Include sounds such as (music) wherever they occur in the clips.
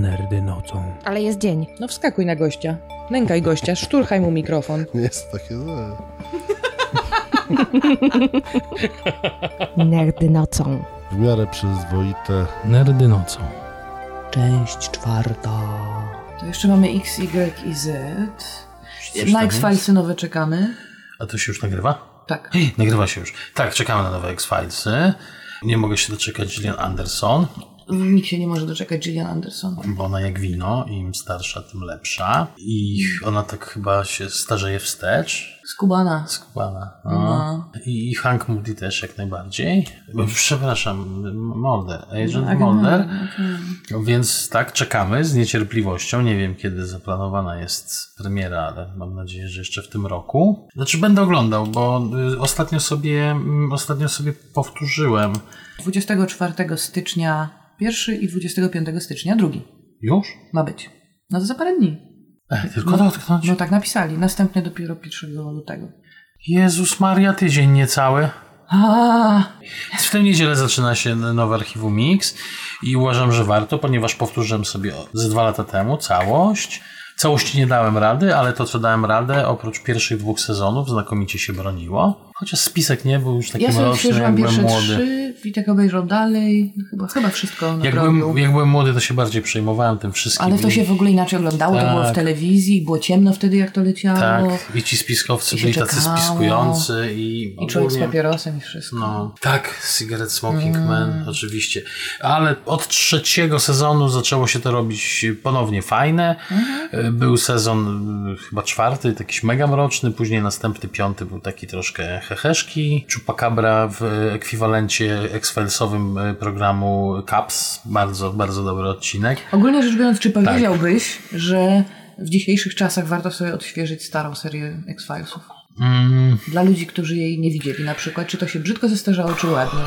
Nerdy nocą. Ale jest dzień. No wskakuj na gościa. Nękaj gościa, szturchaj mu mikrofon. Nie jest takie złe. (laughs) Nerdy nocą. W miarę przyzwoite. Nerdy nocą. Część czwarta. To jeszcze mamy X, Y i Z. Na X-Filesy nowe czekamy. A to się już nagrywa? Tak. Hej, nagrywa się już. Tak, czekamy na nowe X-Filesy. Nie mogę się doczekać Gillian Anderson, Nikt się nie może doczekać Gillian Anderson. bo ona jak wino, im starsza, tym lepsza. I ona tak chyba się starzeje wstecz. Skubana. Skubana. No. No. I Hank Moody też jak najbardziej. Przepraszam, Mulder, Agent Agent Mulder. Mulder, Więc tak, czekamy z niecierpliwością. Nie wiem, kiedy zaplanowana jest premiera, ale mam nadzieję, że jeszcze w tym roku. Znaczy, będę oglądał, bo y, ostatnio sobie, mm, ostatnio sobie powtórzyłem. 24 stycznia pierwszy i 25 stycznia drugi. Już? Ma być. No to za parę dni. Ech, tylko dotknąć. No tak napisali. Następny dopiero 1 lutego. Jezus Maria, tydzień niecały. W tę niedzielę zaczyna się nowe archiwum Mix i uważam, że warto, ponieważ powtórzyłem sobie ze dwa lata temu całość. Całości nie dałem rady, ale to, co dałem radę, oprócz pierwszych dwóch sezonów, znakomicie się broniło. Chociaż spisek nie był już taki ja mroczny, jak byłem młody. trzy, Witek obejrzał dalej. No Chyba, chyba wszystko Jak byłem, jak byłem młody, to się bardziej przejmowałem tym wszystkim. Ale to się w ogóle inaczej oglądało, to było w Tak. telewizji, było ciemno wtedy jak to leciało. Tak, i ci spiskowcy I byli tacy czekało. spiskujący i, I człowiek z ogólnie- papierosem i wszystko. No, tak, Cigarette Smoking Mm. Man, oczywiście. Ale od trzeciego sezonu zaczęło się to robić ponownie fajne. Mhm. Był sezon y, chyba czwarty, jakiś mega mroczny, później następny piąty był taki troszkę heheszki. Chupacabra w ekwiwalencie X-Filesowym y, programu Caps. Bardzo, bardzo dobry odcinek. Ogólnie rzecz biorąc, czy Tak. powiedziałbyś, że w dzisiejszych czasach warto sobie odświeżyć starą serię X-Filesów? Mm, Dla ludzi, którzy jej nie widzieli na przykład, czy to się brzydko zestarzało, czy ładnie?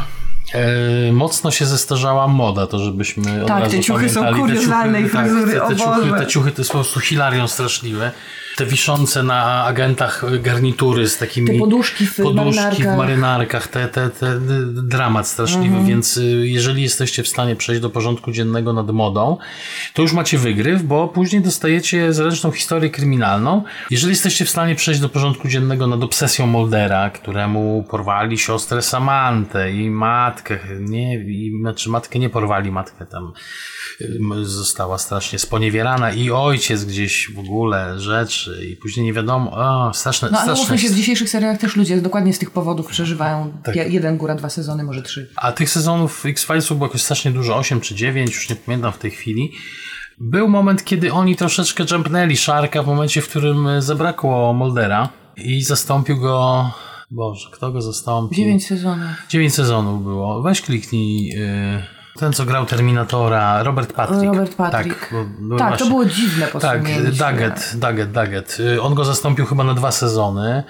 E, mocno się zestarzała moda, to żebyśmy od Tak, razu te ciuchy są pamiętali. kuriozalnej tak, fryzury, te, te, ciuchy, te ciuchy to jest po prostu hilarią straszliwe. Te wiszące na agentach garnitury z takimi... Te poduszki w poduszki marynarkach. Mhm. w marynarkach, te, te, te dramat straszliwy, więc y, jeżeli jesteście w stanie przejść do porządku dziennego nad modą, to już macie wygryw, bo później dostajecie zręczną historię kryminalną. Jeżeli jesteście w stanie przejść do porządku dziennego nad obsesją Moldera, któremu porwali siostrę Samantę i matkę, nie, i, znaczy matkę nie porwali, matkę tam y, została strasznie sponiewierana i ojciec gdzieś w ogóle i później nie wiadomo, o, straszne, No ale straszne się, w dzisiejszych serialach też ludzie dokładnie z tych powodów przeżywają Tak. je- jeden, góra, dwa sezony, może trzy. A tych sezonów X-Filesów było jakoś strasznie dużo, 8 czy 9, już nie pamiętam w tej chwili. Był moment, kiedy oni troszeczkę jumpnęli Sharka w momencie, w którym e, zabrakło Moldera i zastąpił go... Boże, kto go zastąpił? Dziewięć sezonów. 9 sezonów było. Weź kliknij... e, ten, co grał Terminatora, Robert Patrick. Robert Patrick. Tak, bo, Tak, właśnie- to było dziwne po tak. Daggett, Daggett, Daggett. Y, On go zastąpił chyba na dwa sezony.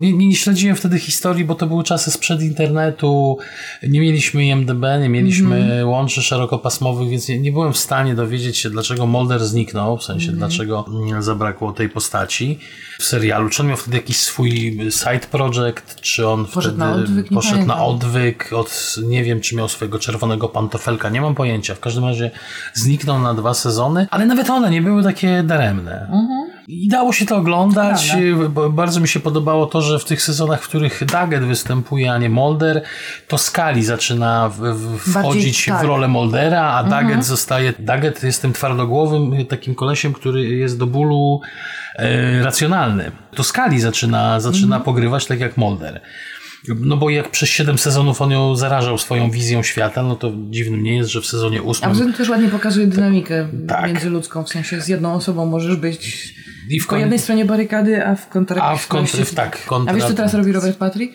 Nie, nie, nie śledziłem wtedy historii, bo to były czasy sprzed internetu. Nie mieliśmy IMDB, nie mieliśmy Mhm. łączy szerokopasmowych, więc nie, nie byłem w stanie dowiedzieć się, dlaczego Mulder zniknął, w sensie Mhm. dlaczego mm, zabrakło tej postaci w serialu. Czy on miał wtedy jakiś swój side project, czy on Poszedł wtedy na odwyk? Poszedł na odwyk od, nie wiem, czy miał swojego czerwonego pantofelka, nie mam pojęcia. W każdym razie zniknął na dwa sezony, ale nawet one nie były takie daremne. I dało się to oglądać. Bardzo mi się podobało to, że w tych sezonach, w których Daggett występuje, a nie Mulder, to Skali zaczyna w, w, wchodzić tak. w rolę Muldera, a Daggett zostaje... Daggett jest tym twardogłowym y, takim kolesiem, który jest do bólu e, racjonalny. To Skali zaczyna, zaczyna pogrywać tak jak Mulder. No bo jak przez 7 sezonów on ją zarażał swoją wizją świata, no to dziwnym nie jest, że w sezonie A 8 poza tym też ładnie pokazuje dynamikę Tak. międzyludzką, w sensie z jedną osobą możesz być i w po jednej stronie barykady, a w kontra... A w kontr, w tak, kontra... A wiesz, co teraz robi Robert Patrick?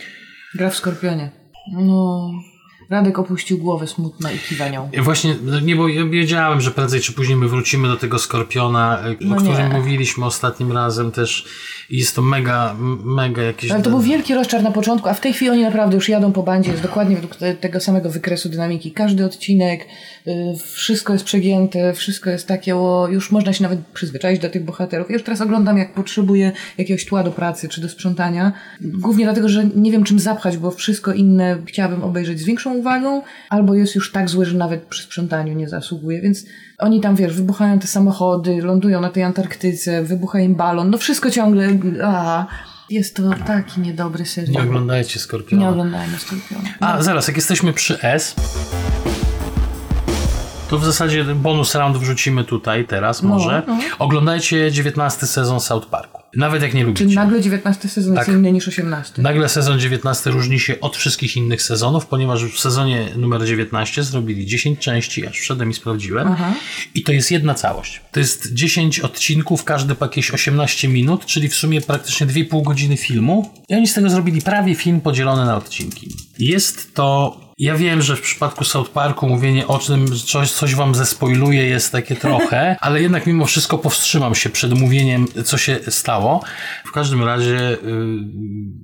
Gra w Skorpionie. No... Radek opuścił głowę smutna i kiwa nią. Właśnie, no nie, bo ja wiedziałem, że prędzej czy później my wrócimy do tego Skorpiona, e, No o którym nie. mówiliśmy ostatnim razem też i jest to mega, mega jakieś... Ale to był wielki rozczar na początku, a w tej chwili oni naprawdę już jadą po bandzie, jest dokładnie według te, tego samego wykresu dynamiki. Każdy odcinek, y, wszystko jest przegięte, wszystko jest takie, o, już można się nawet przyzwyczaić do tych bohaterów. Ja już teraz oglądam, jak potrzebuję jakiegoś tła do pracy czy do sprzątania. Głównie dlatego, że nie wiem czym zapchać, bo wszystko inne chciałabym obejrzeć z większą uwagą, albo jest już tak zły, że nawet przy sprzątaniu nie zasługuje, więc oni tam, wiesz, wybuchają te samochody, lądują na tej Antarktyce, wybucha im balon, no wszystko ciągle, a jest to taki niedobry Nie serial. oglądajcie Skorpiona. Nie oglądajmy Skorpiona. A, zaraz, jak jesteśmy przy S, to w zasadzie bonus round wrzucimy tutaj teraz może. no. Oglądajcie 19 sezon South Parku. Nawet jak nie lubicie. Czyli nagle 19 sezon Tak. jest inny niż 18. Nagle sezon 19 różni się od wszystkich innych sezonów, ponieważ w sezonie numer 19 zrobili 10 części, aż wszedłem i sprawdziłem. Aha. I to jest jedna całość. To jest 10 odcinków, każdy po jakieś 18 minut, czyli w sumie praktycznie 2,5 godziny filmu. I oni z tego zrobili prawie film podzielony na odcinki. Jest to. Ja wiem, że w przypadku South Parku mówienie o tym, że coś, coś wam zespoiluje jest takie trochę, (laughs) ale jednak mimo wszystko powstrzymam się przed mówieniem, co się stało. W każdym razie y,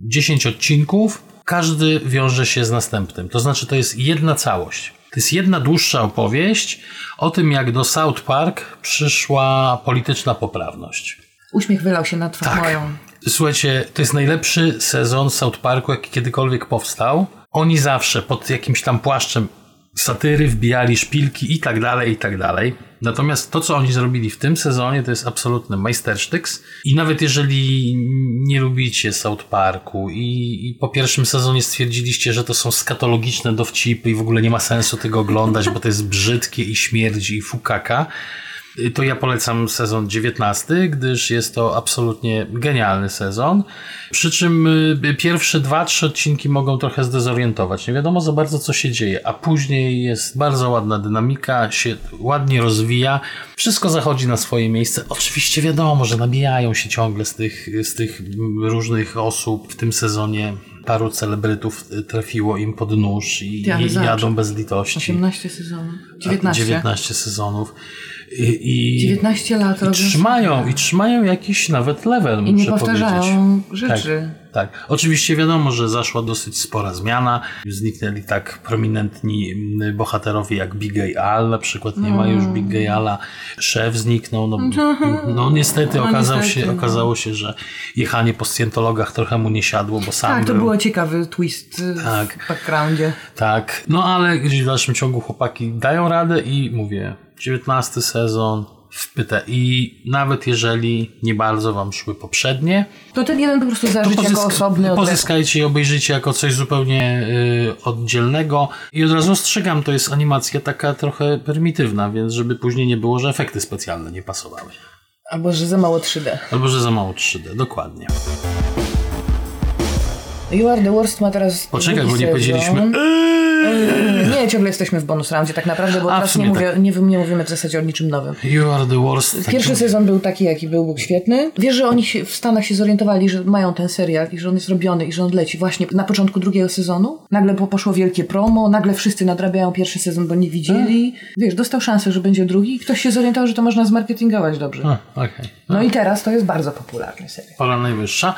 10 odcinków, każdy wiąże się z następnym. To znaczy, to jest jedna całość. To jest jedna dłuższa opowieść o tym, jak do South Park przyszła polityczna poprawność. Uśmiech wylał się na twarz Tak. moją. Słuchajcie, to jest najlepszy sezon South Parku, jaki kiedykolwiek powstał. Oni zawsze pod jakimś tam płaszczem satyry wbijali szpilki i tak dalej, i tak dalej. Natomiast to, co oni zrobili w tym sezonie, to jest absolutny majstersztyks. I nawet jeżeli nie lubicie South Parku i, i po pierwszym sezonie stwierdziliście, że to są skatologiczne dowcipy i w ogóle nie ma sensu tego oglądać, bo to jest brzydkie i śmierdzi i fukaka, to ja polecam sezon 19, gdyż jest to absolutnie genialny sezon. Przy czym y, pierwsze dwa, trzy odcinki mogą trochę zdezorientować. Nie wiadomo za bardzo, co się dzieje, a później jest bardzo ładna dynamika, się ładnie rozwija. Wszystko zachodzi na swoje miejsce. Oczywiście wiadomo, że nabijają się ciągle z tych, z tych różnych osób w tym sezonie. Paru celebrytów y, trafiło im pod nóż i, ale i jadą bez litości. 18 sezonów. 19. 19 sezonów. I, i, 19 lat i trzymają, i trzymają jakiś nawet level, I nie powtarzają rzeczy. Tak, tak. Oczywiście wiadomo, że zaszła dosyć spora zmiana. Zniknęli tak prominentni mm, bohaterowie jak Big Gay Al, na przykład nie ma już Big Gay Ala. Szef zniknął. No, no niestety, No, okazał niestety, się, okazało się, że jechanie po scjentologach trochę mu nie siadło, bo sam Tak, to był. było ciekawy twist Tak. w backgroundzie. Tak, no ale gdzieś w dalszym ciągu chłopaki dają radę i mówię, 19 sezon w pytę i nawet jeżeli nie bardzo wam szły poprzednie, To ten jeden po prostu zażyć jako osobny pozyskajcie i obejrzyjcie jako coś zupełnie y, oddzielnego i od razu ostrzegam, to jest animacja taka trochę prymitywna, więc żeby później nie było, że efekty specjalne nie pasowały. Albo, że za mało 3D. Albo, że za mało 3D, dokładnie. You Are The Worst ma teraz Poczekaj, bo nie sezon. powiedzieliśmy. Nie, ciągle jesteśmy w bonus roundzie tak naprawdę, bo A, teraz nie, mówię, nie, nie mówimy w zasadzie o niczym nowym. You are the worst. Tak Pierwszy sezon był taki, jaki był, był świetny. Wiesz, że oni się w Stanach się zorientowali, że mają ten serial i że on jest robiony i że on leci właśnie na początku drugiego sezonu. Nagle po- poszło wielkie promo, nagle wszyscy nadrabiają pierwszy sezon, bo nie widzieli. Wiesz, dostał szansę, że będzie drugi i ktoś się zorientował, że to można zmarketingować dobrze. A, okej. No i teraz to jest bardzo popularny serial. Pora najwyższa.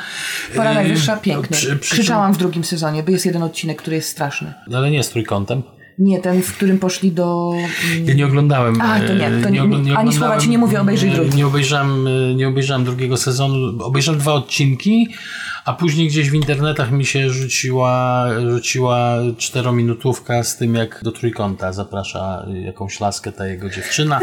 Pora najwyższa, piękny. przy- przy Krzyczałam w drugim sezonie, bo jest jeden odcinek, który jest straszny. Ale nie z trójkątem. Nie, ten, w którym poszli do... Ja nie oglądałem. A, to nie, e, to nie- ogl- ani oglądałem- słowa ci nie mówię, obejrzyj drugi. Nie obejrzałem, e, nie obejrzałem drugiego sezonu. Obejrzałem dwa odcinki, a później gdzieś w internetach mi się rzuciła, rzuciła czterominutówka z tym, jak do trójkąta zaprasza jakąś laskę ta jego dziewczyna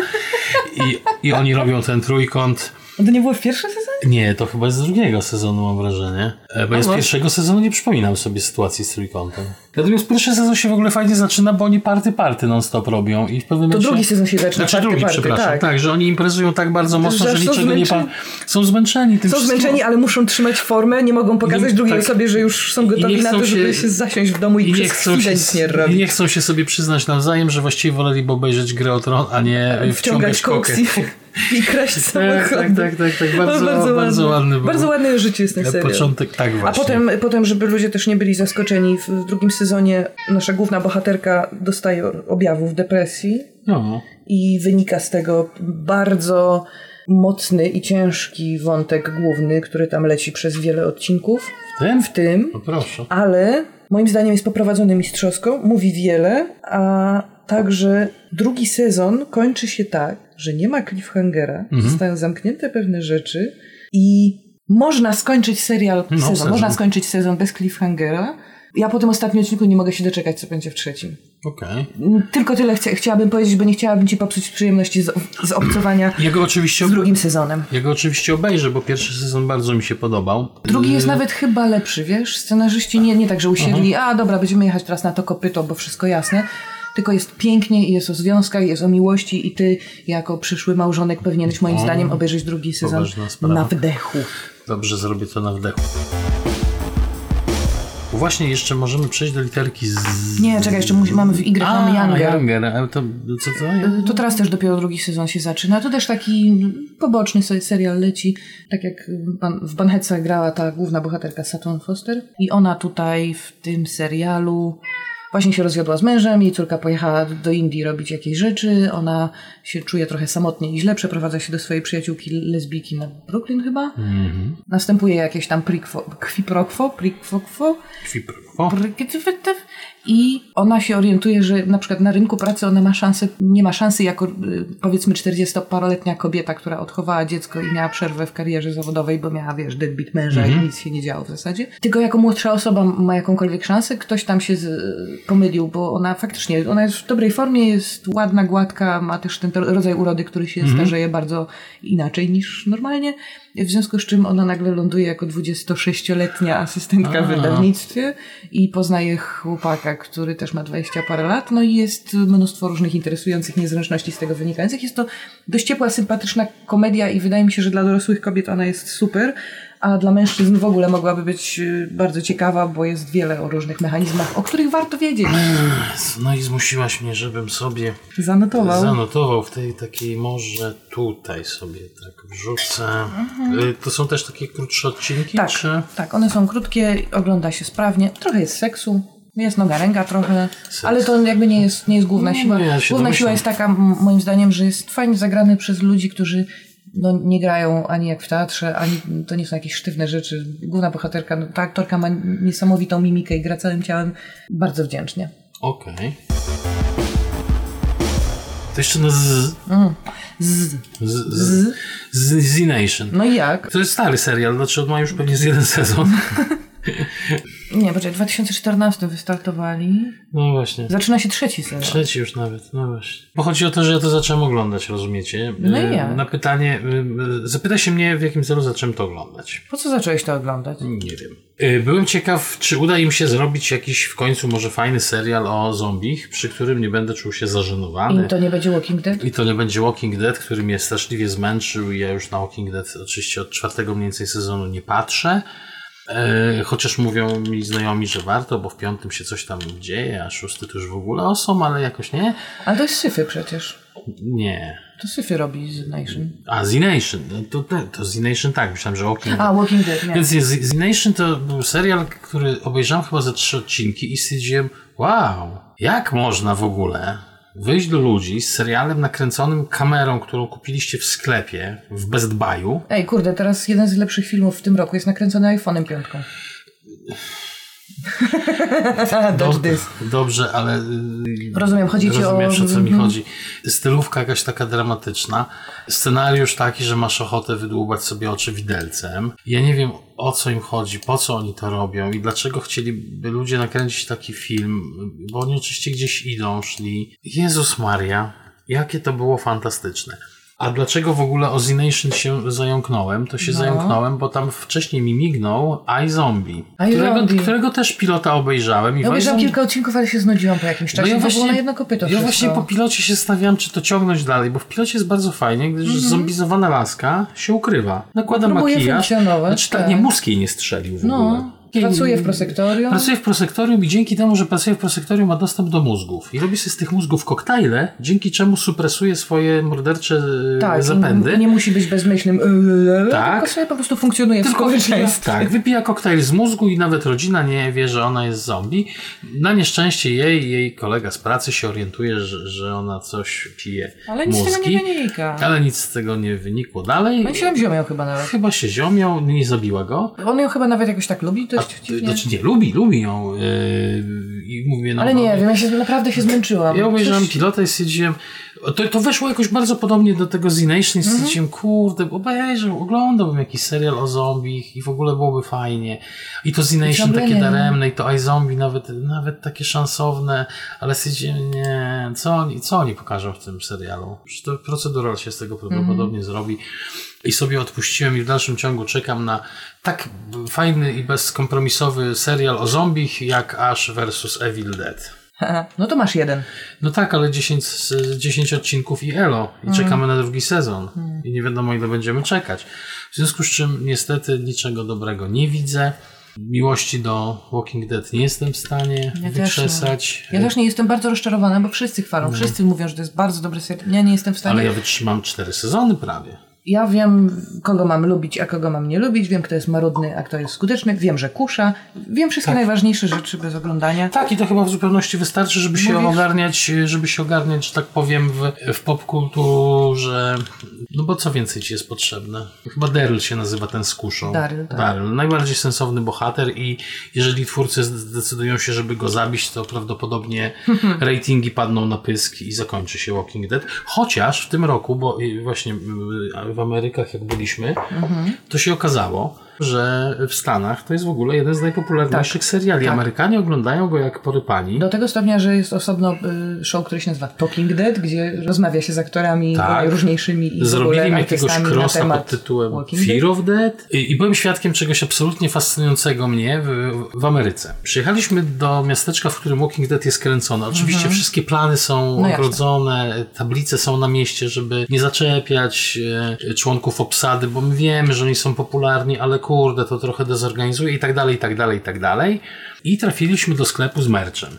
i, i oni robią ten trójkąt. To nie było w pierwszym sezonie? Nie, to chyba jest z drugiego sezonu, mam wrażenie. E, Bo ja z pierwszego sezonu nie przypominam sobie sytuacji z trójkątem. Natomiast pierwszy sezon się w ogóle fajnie zaczyna, bo oni party party non-stop robią i w pewnym To drugi sezon się zaczyna. Znaczy party, drugi, party, przepraszam. tak. Tak. że oni imprezują tak bardzo mocno, Że że niczego nie pa... zmęczeni. Są zmęczeni tym Są wszystkim. zmęczeni, ale muszą trzymać formę, nie mogą pokazać Nie- drugiej tak. osobie, że już są I gotowi na to, żeby się- się zasiąść w domu i, I nie, przez chcą chwilę się, nic nie I robić. nie chcą się sobie przyznać nawzajem, że właściwie woleliby obejrzeć grę o tron, a nie Wciągać wciągać kokę. (laughs) i, kraść Tak, samochody. tak, tak, tak, tak. Bardzo, No, bardzo, ładny był. Bardzo ładne życie jest ten Na serial. początek, tak A właśnie. potem, potem, żeby ludzie też nie byli zaskoczeni, w, drugim sezonie nasza główna bohaterka dostaje objawów depresji No. i wynika z tego bardzo mocny i ciężki wątek główny, który tam leci przez wiele odcinków. W tym? W tym No proszę. ale moim zdaniem jest poprowadzony mistrzowsko, mówi wiele, a także drugi sezon kończy się tak, że nie ma cliffhangera, Mhm. zostają zamknięte pewne rzeczy i można skończyć serial, No, sezon, sezon. można skończyć sezon bez cliffhangera, Ja po tym ostatnim odcinku nie mogę się doczekać, co będzie w trzecim. Okej. Tylko tyle chcia, chciałabym powiedzieć, bo nie chciałabym ci popsuć przyjemności z, z obcowania (clears throat) Ja go oczywiście z drugim sezonem. Ja go oczywiście obejrzę, bo pierwszy sezon bardzo mi się podobał. Drugi jest Yy, nawet chyba lepszy, wiesz? Scenarzyści nie, nie tak, że usiedli, a dobra, będziemy jechać teraz na to kopyto, bo wszystko jasne. Tylko jest pięknie i jest o związkach, jest o miłości i ty jako przyszły małżonek powinieneś moim zdaniem obejrzeć drugi sezon na wdechu. Dobrze, zrobię to na wdechu. Właśnie jeszcze możemy przejść do literki z... Nie, czekaj, jeszcze musi, mamy w Y, mamy A, Younga. Younger. A to co to? To teraz też dopiero drugi sezon się zaczyna. To też taki poboczny se- serial leci. Tak jak w Banhetsa grała ta główna bohaterka Saturn Foster. I ona tutaj w tym serialu właśnie się rozwiodła z mężem. Jej córka pojechała do Indii robić jakieś rzeczy. Ona się czuje trochę samotnie i źle. Przeprowadza się do swojej przyjaciółki lesbijki na Brooklyn chyba. Następuje jakieś tam prikwo, kwiprokwo, prikwokwo. Kwipro. I ona się orientuje, że na przykład na rynku pracy ona ma szansę, nie ma szansy jako y, powiedzmy 40-paroletnia kobieta, która odchowała dziecko i miała przerwę w karierze zawodowej, bo miała, wiesz, deadbeat męża i nic się nie działo w zasadzie. Tylko jako młodsza osoba ma jakąkolwiek szansę, ktoś tam się z, pomylił, bo ona faktycznie, ona jest w dobrej formie, jest ładna, gładka, ma też ten rodzaj urody, który się starzeje bardzo inaczej niż normalnie. W związku z czym ona nagle ląduje jako 26-letnia asystentka w wydawnictwie i poznaje chłopaka, który też ma 20 parę lat, no i jest mnóstwo różnych interesujących niezręczności z tego wynikających. Jest to dość ciepła, sympatyczna komedia i wydaje mi się, że dla dorosłych kobiet ona jest super, a dla mężczyzn w ogóle mogłaby być y, bardzo ciekawa, bo jest wiele o różnych mechanizmach, o których warto wiedzieć. No i zmusiłaś mnie, żebym sobie Zanotował. zanotował w tej takiej może tutaj sobie tak wrzucę. Y, To są też takie krótsze odcinki? Tak, Czy... tak, one są krótkie, ogląda się sprawnie. Trochę jest seksu, jest noga ręka trochę, ale to jakby nie jest, nie jest główna No, siła. no, ja główna domyślam. siła jest taka, moim zdaniem, że jest fajnie zagrany przez ludzi, którzy no, nie grają ani jak w teatrze, ani to nie są jakieś sztywne rzeczy. Główna bohaterka, no, ta aktorka ma niesamowitą mimikę i gra całym ciałem bardzo wdzięcznie. Okej. To jeszcze na z... Z. Z, z, z, z Nation. No i jak? To jest stary serial, znaczy on ma już pewnie z jeden sezon. (laughs) Nie, poczekaj, w 2014 wystartowali. No właśnie. Zaczyna się trzeci sezon. Trzeci już nawet, no właśnie. Bo chodzi o to, że ja to zacząłem oglądać, rozumiecie? No i Y, jak? Na pytanie, y, y, zapyta się mnie, w jakim celu zacząłem to oglądać. Po co zacząłeś to oglądać? Nie wiem. Byłem ciekaw, czy uda im się zrobić jakiś w końcu może fajny serial o zombich, przy którym nie będę czuł się zażenowany. I to nie będzie Walking Dead? I to nie będzie Walking Dead, który mnie straszliwie zmęczył i ja już na Walking Dead oczywiście od czwartego mniej więcej sezonu nie patrzę. E, chociaż mówią mi znajomi, że warto, bo w piątym się coś tam dzieje, a szósty to już w ogóle osom, ale jakoś nie. Ale to jest syfy przecież. Nie. To syfy robi z Nation. A Z Nation, no to, to, to Z Nation tak, myślałem, że Walking A, Walking Dead, nie. Więc Z, Z Nation to był serial, który obejrzałem chyba ze trzy odcinki i stwierdziłem, wow, jak można w ogóle wyjść do ludzi z serialem nakręconym kamerą, którą kupiliście w sklepie, w Best Buyu, Ej, kurde, teraz jeden z lepszych filmów w tym roku jest nakręcony iPhone'em piątką. (laughs) This. Dobrze, ale. y, Rozumiem, chodzi o- o co mi Mhm. chodzi. Stylówka jakaś taka dramatyczna. Scenariusz taki, że masz ochotę wydłubać sobie oczy widelcem. Ja nie wiem, o co im chodzi, po co oni to robią i dlaczego chcieliby ludzie nakręcić taki film, bo oni oczywiście gdzieś idą, szli. Jezus Maria, jakie to było fantastyczne. A dlaczego w ogóle o Z-Nation się zająknąłem? To się No. zająknąłem, bo tam wcześniej mi mignął iZombie, I którego, Zombie. którego też pilota obejrzałem. I Ja obejrzałam kilka odcinków, ale się znudziłam po jakimś czasie. no ja właśnie, na jedno kopyto ja właśnie po pilocie się stawiam, czy to ciągnąć dalej, bo w pilocie jest bardzo fajnie, gdyż Mhm. zombizowana laska się ukrywa. Nakłada Próbuje makijaż. Znaczy tak, tak. nie, mózg jej nie strzelił w ogóle. Pracuje w prosektorium. Pracuje w prosektorium i dzięki temu, że pracuje w prosektorium ma dostęp do mózgów. I robi sobie z tych mózgów koktajle, dzięki czemu supresuje swoje mordercze e, tak, zapędy. i nie musi być bezmyślnym, yy, Tak. tylko sobie po prostu funkcjonuje w Tylko wypija, społeczeństwie. tak, wypija koktajl z mózgu i nawet rodzina nie wie, że ona jest zombie. Na nieszczęście jej, jej kolega z pracy się orientuje, że, że ona coś pije Ale nic z mózgi. tego nie wynika. Ale nic z tego nie wynikło dalej. No i się tam ziomiał chyba nawet. Chyba się ziomiał, nie zabiła go. On ją chyba nawet jakoś tak lubi A, dziwnie. znaczy nie, lubi, lubi ją. Yy, I mówię, no, Ale nie wiem, ja się naprawdę się zmęczyłam. Ja obejrzałem Coś- pilota i stwierdziłem, To, to weszło jakoś bardzo podobnie do tego Z Nation i stwierdziłem, kurde, obejrzę, oglądałbym jakiś serial o zombich i w ogóle byłoby fajnie. I to Z Nation takie daremne i to iZombie nawet, nawet takie szansowne, ale stwierdziłem, nie, co oni, co oni pokażą w tym serialu? Przecież to procedural się z tego prawdopodobnie zrobi. I sobie odpuściłem i w dalszym ciągu czekam na tak fajny i bezkompromisowy serial o zombich jak Ash vs Evil Dead. (laughs) No to masz jeden. No tak, ale 10, z- 10 odcinków i elo. I czekamy na drugi sezon. I nie wiadomo ile będziemy czekać. W związku z czym niestety niczego dobrego nie widzę. Miłości do Walking Dead nie jestem w stanie Ja też wykrzesać. Ja też nie jestem bardzo rozczarowana, bo wszyscy chwalą. Wszyscy mówią, że to jest bardzo dobry serial. Ja nie jestem w stanie. Ale ja wytrzymam 4 sezony prawie. Ja wiem, kogo mam lubić, a kogo mam nie lubić. Wiem, kto jest marudny, a kto jest skuteczny. Wiem, że kusza. Wiem wszystkie najważniejsze rzeczy bez oglądania. Tak, i to chyba w zupełności wystarczy, żeby się Mówisz? ogarniać, żeby się ogarniać, że tak powiem, w, w popkulturze. No bo co więcej ci jest potrzebne? Chyba Daryl się nazywa ten z kuszą. Daryl, tak. Daryl. Najbardziej sensowny bohater i jeżeli twórcy zdecydują się, żeby go zabić, to prawdopodobnie (laughs) ratingi padną na pysk i zakończy się Walking Dead. Chociaż w tym roku, bo właśnie w Amerykach jak byliśmy, Mhm. to się okazało, że w Stanach to jest w ogóle jeden z najpopularniejszych seriali. tak. Amerykanie oglądają go jak porypani. Do tego stopnia, że jest osobno y, show, który się nazywa Talking Dead, gdzie rozmawia się z aktorami Tak. najróżniejszymi i Zrobili jakiegoś krosa pod tytułem Walking Fear Dead. of Dead I, i byłem świadkiem czegoś absolutnie fascynującego mnie w, w Ameryce. Przyjechaliśmy do miasteczka, w którym Walking Dead jest kręcone. Oczywiście wszystkie plany są Mhm. No ogrodzone, tablice są na mieście, żeby nie zaczepiać e, członków obsady, bo my wiemy, że oni są popularni, ale kurde, to trochę dezorganizuje i tak dalej, i tak dalej, i tak dalej. I trafiliśmy do sklepu z merczem.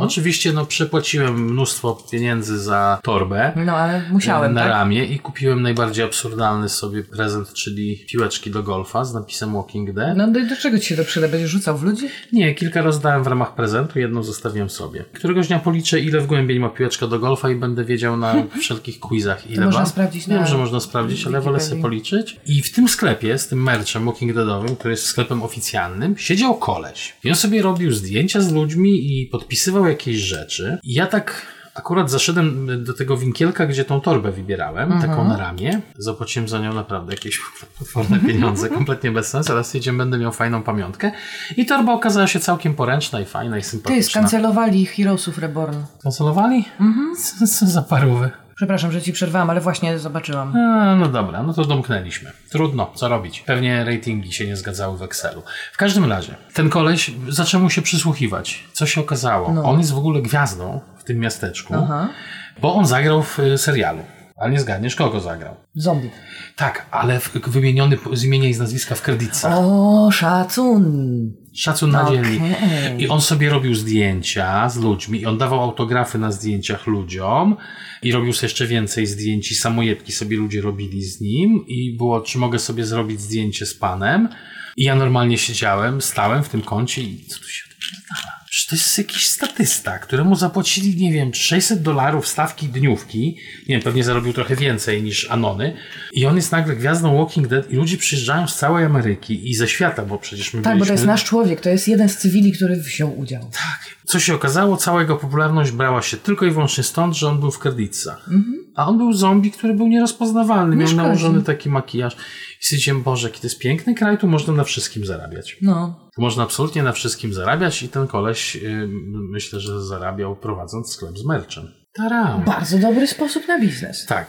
Oczywiście no, przepłaciłem mnóstwo pieniędzy za torbę No ale musiałem, na tak? ramię i kupiłem najbardziej absurdalny sobie prezent, czyli piłeczki do golfa z napisem Walking Dead. No do, do czego ci się to przyda? Będziesz rzucał w ludzi? Nie, kilka rozdałem w ramach prezentu, jedną zostawiłem sobie. Któregoś dnia policzę, ile w głębiej ma piłeczka do golfa i będę wiedział na (laughs) wszelkich quizach, ile można ma. sprawdzić Wiem, na że można sprawdzić, ale wolę sobie policzyć. I w tym sklepie, z tym merchem Walking Deadowym, który jest sklepem oficjalnym, siedział koleś. I on sobie robił zdjęcia z ludźmi i podpisywał jakieś rzeczy. I ja tak akurat zaszedłem do tego winkielka, gdzie tą torbę wybierałem, Mhm. taką na ramię. Zapłaciłem za nią naprawdę jakieś potworne pieniądze, kompletnie bez sensu, ale stwierdziłem, będę miał fajną pamiątkę. I torba okazała się całkiem poręczna i fajna i Ty, sympatyczna. skancelowali Heroesów Reborn. Kancelowali? Mhm. Co, (laughs) co za parówy. Przepraszam, że ci przerwałam, ale właśnie zobaczyłam. A, no dobra, no to domknęliśmy. Trudno, co robić? Pewnie ratingi się nie zgadzały w Excelu. W każdym razie, ten koleś zaczął mu się przysłuchiwać. Co się okazało? No. On jest w ogóle gwiazdą w tym miasteczku, Aha. bo on zagrał w y, serialu. Ale nie zgadniesz, kogo zagrał. Zombie. Tak, ale w, wymieniony z imienia i z nazwiska w kredytach. O, szacun. Szacun na. Okej. I on sobie robił zdjęcia z ludźmi i on dawał autografy na zdjęciach ludziom i robił sobie jeszcze więcej zdjęć i samojebki sobie ludzie robili z nim i było, czy mogę sobie zrobić zdjęcie z panem i ja normalnie siedziałem, stałem w tym kącie i co tu się odpierdala? Przecież to jest jakiś statysta, któremu zapłacili, nie wiem, 600 dolarów stawki dniówki. Nie wiem, pewnie zarobił trochę więcej niż Anony. I on jest nagle gwiazdą Walking Dead i ludzie przyjeżdżają z całej Ameryki i ze świata, bo przecież my Tak, bo to byliśmy... jest nasz człowiek, to jest jeden z cywili, który wziął udział. Tak. Co się okazało, cała jego popularność brała się tylko i wyłącznie stąd, że on był w kredytach. A on był zombie, który był nierozpoznawalny. Nie Miał nałożony taki makijaż. I stwierdziłem, Boże, jaki to jest piękny kraj, tu można na wszystkim zarabiać. No. Tu można absolutnie na wszystkim zarabiać i ten koleś, myślę, że zarabiał prowadząc sklep z merchem. Taram. Bardzo dobry sposób na biznes. Tak.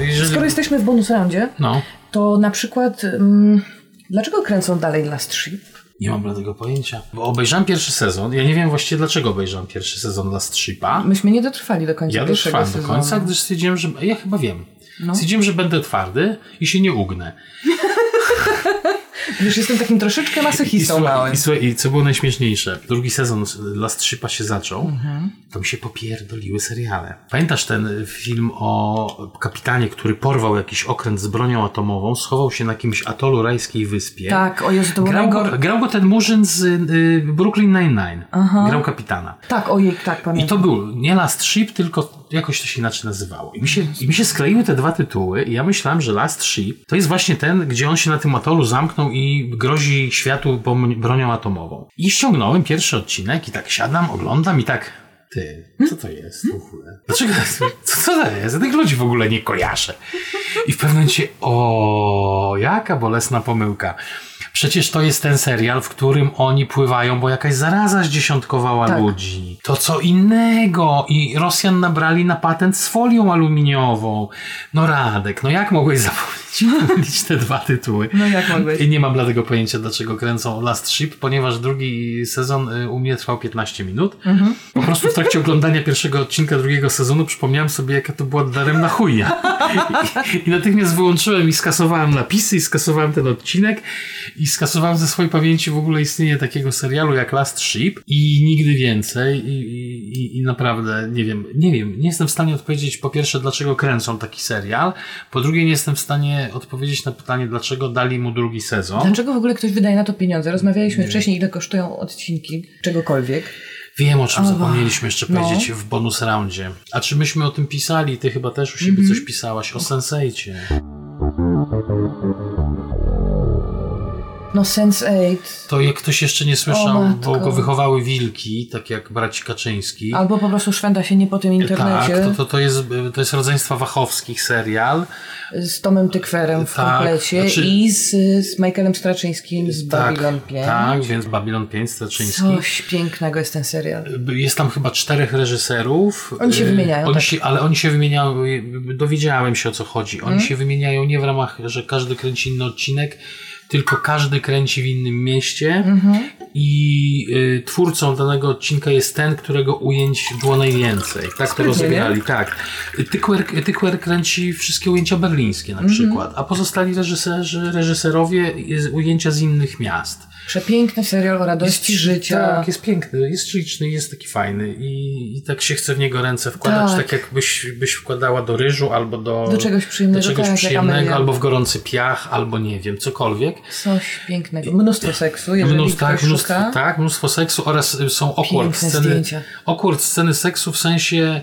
Jeżeli... Skoro jesteśmy w bonus roundzie, No, to na przykład mm, dlaczego kręcą dalej Last Ship? Nie mam bladego pojęcia. Bo obejrzałem pierwszy sezon. Ja nie wiem właściwie dlaczego obejrzałem pierwszy sezon Last Shipa. Myśmy nie dotrwali do końca Ja pierwszego dotrwałem do sezonu. końca, gdyż stwierdziłem, że. Ja chyba wiem. No. Stwierdziłem, że będę twardy i się nie ugnę. Wiesz, jestem takim troszeczkę I, masochistą słuchaj, małym. i, słuchaj, I co było najśmieszniejsze? Drugi sezon Last Shipa się zaczął, Mhm. to mi się popierdoliły seriale. Pamiętasz ten film o kapitanie, który porwał jakiś okręt z bronią atomową, schował się na jakimś atolu rajskiej wyspie. Tak, o Jezu, to Grał najgor... go, grał go ten murzyn z y, Brooklyn Nine-Nine. Grał kapitana. Tak, ojej, tak, I pamiętam. to był nie Last Ship, tylko jakoś to się inaczej nazywało. I mi się, i mi się skleiły te dwa tytuły i ja myślałem, że Last Ship to jest właśnie ten, gdzie on się na tym atolu zamknął i grozi światu bronią atomową. I ściągnąłem pierwszy odcinek i tak siadam, oglądam i tak Ty, co to jest w ogóle? Dlaczego? Co, co to jest? Ja tych ludzi w ogóle nie kojarzę. I w pewnym momencie, o, jaka bolesna pomyłka. Przecież to jest ten serial, w którym oni pływają, bo jakaś zaraza zdziesiątkowała Tak. ludzi. To co innego. I Rosjan nabrali na patent z folią aluminiową. No Radek, no jak mogłeś zapomnieć pomylić (laughs) te dwa tytuły? No jak mogłeś? I nie mam dlatego pojęcia, dlaczego kręcą Last Ship, ponieważ drugi sezon y, u mnie trwał 15 minut. Mhm. Po prostu w trakcie oglądania pierwszego odcinka drugiego sezonu przypomniałem sobie, jaka to była daremna chujnia. I, I natychmiast wyłączyłem i skasowałem napisy i skasowałem ten odcinek i skasowałem ze swojej pamięci w ogóle istnienie takiego serialu jak Last Ship i nigdy więcej i, i- i naprawdę nie wiem, nie wiem, nie jestem w stanie odpowiedzieć po pierwsze, dlaczego kręcą taki serial, po drugie nie jestem w stanie odpowiedzieć na pytanie, dlaczego dali mu drugi sezon. Dlaczego w ogóle ktoś wydaje na to pieniądze? Rozmawialiśmy wcześniej, ile kosztują odcinki czegokolwiek. Wiem, o czym Ach, zapomnieliśmy jeszcze no. powiedzieć w bonus roundzie. A czy myśmy o tym pisali? Ty chyba też u siebie Mhm. coś pisałaś o Senseicie. No Sense8. To jak ktoś jeszcze nie słyszał, O, bo go wychowały wilki, tak jak braci Kaczyński. Albo po prostu szwenda się nie po tym internecie. Tak, to, to, to, jest, to jest rodzeństwa Wachowskich serial. Z Tomem Tykwerem w Tak, komplecie znaczy- i z, z Michaelem Straczyńskim z Babylon 5. Tak, więc Babylon 5, Straczyński. Coś pięknego jest ten serial. Jest tam chyba czterech reżyserów. Oni się Y, wymieniają, Oni tak. się, ale oni się wymieniają, y, dowiedziałem się o co chodzi. Oni Mhm. się wymieniają nie w ramach, że każdy kręci inny odcinek, tylko każdy kręci w innym mieście Mhm. i y, twórcą danego odcinka jest ten, którego ujęć było najwięcej. Tak to rozegrali, tak. Tykwer, Tykwer kręci wszystkie ujęcia berlińskie Mhm. na przykład, a pozostali reżyserzy, reżyserowie ujęcia z innych miast. Przepiękny serial o radości życia. Tak, jest piękny, jest śliczny, jest taki fajny i, i tak się chce w niego ręce wkładać, Tak. tak, jakbyś byś wkładała do ryżu albo do, Do czegoś przyjemnego, do czegoś tak, przyjemnego albo w gorący piach, albo nie wiem, cokolwiek. Coś pięknego. Mnóstwo seksu, jeżeli tak, mnóstwo, szuka. tak, mnóstwo seksu oraz y, są awkward Piękne sceny, zdjęcia. awkward sceny seksu w sensie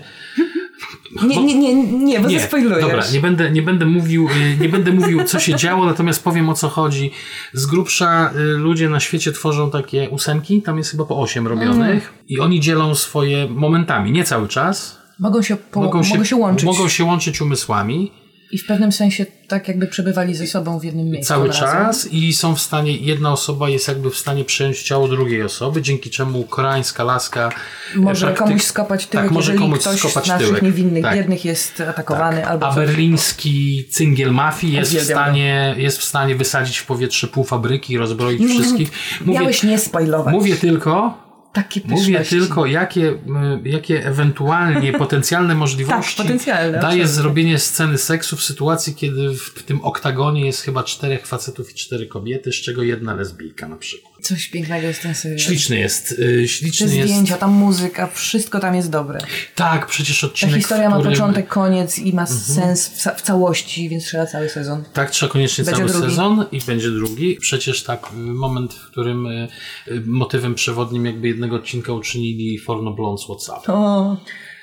Nie, nie, nie, nie, bo nie, zaspoilujesz. dobra, nie będę, nie będę mówił, y, nie będę mówił, co się działo, natomiast powiem o co chodzi. Z grubsza y, ludzie na świecie tworzą takie ósemki, tam jest chyba po osiem robionych Mm. i oni dzielą swoje momentami, nie cały czas. Mogą się, po, mogą się, łączyć. Mogą się łączyć umysłami I w pewnym sensie tak jakby przebywali ze sobą w jednym miejscu. cały razem. czas i są w stanie, jedna osoba jest jakby w stanie przejąć ciało drugiej osoby, dzięki czemu koreańska laska Może praktyk- komuś skopać tyłek, tak, może jeżeli komuś ktoś skopać z naszych tyłek. niewinnych, Tak. biednych jest atakowany albo A berliński cyngiel mafii jest w, stanie, jest w stanie wysadzić w powietrze pół fabryki i rozbroić wszystkich. Mówię, Miałeś nie spoilować. mówię tylko, Takie mówię pyszności. tylko jakie, y, jakie ewentualnie (laughs) potencjalne możliwości Tak, potencjalne, daje absolutnie. zrobienie sceny seksu w sytuacji, kiedy w, w tym oktagonie jest chyba czterech facetów i cztery kobiety, z czego jedna lesbijka na przykład. Coś pięknego jest ten serial. Śliczny jest. y, Te Śliczny jest. zdjęcia, ta muzyka, wszystko tam jest dobre. Tak, przecież Ta odcinek. historia w ma którym- początek, koniec i ma Mhm. sens w, ca- w całości, więc trzeba cały sezon. Tak, trzeba koniecznie Będzie cały drugi. sezon i będzie drugi. Przecież tak, y, moment, w którym y, y, motywem przewodnim jakby jednego odcinka uczynili Forno Blondes WhatsApp. O,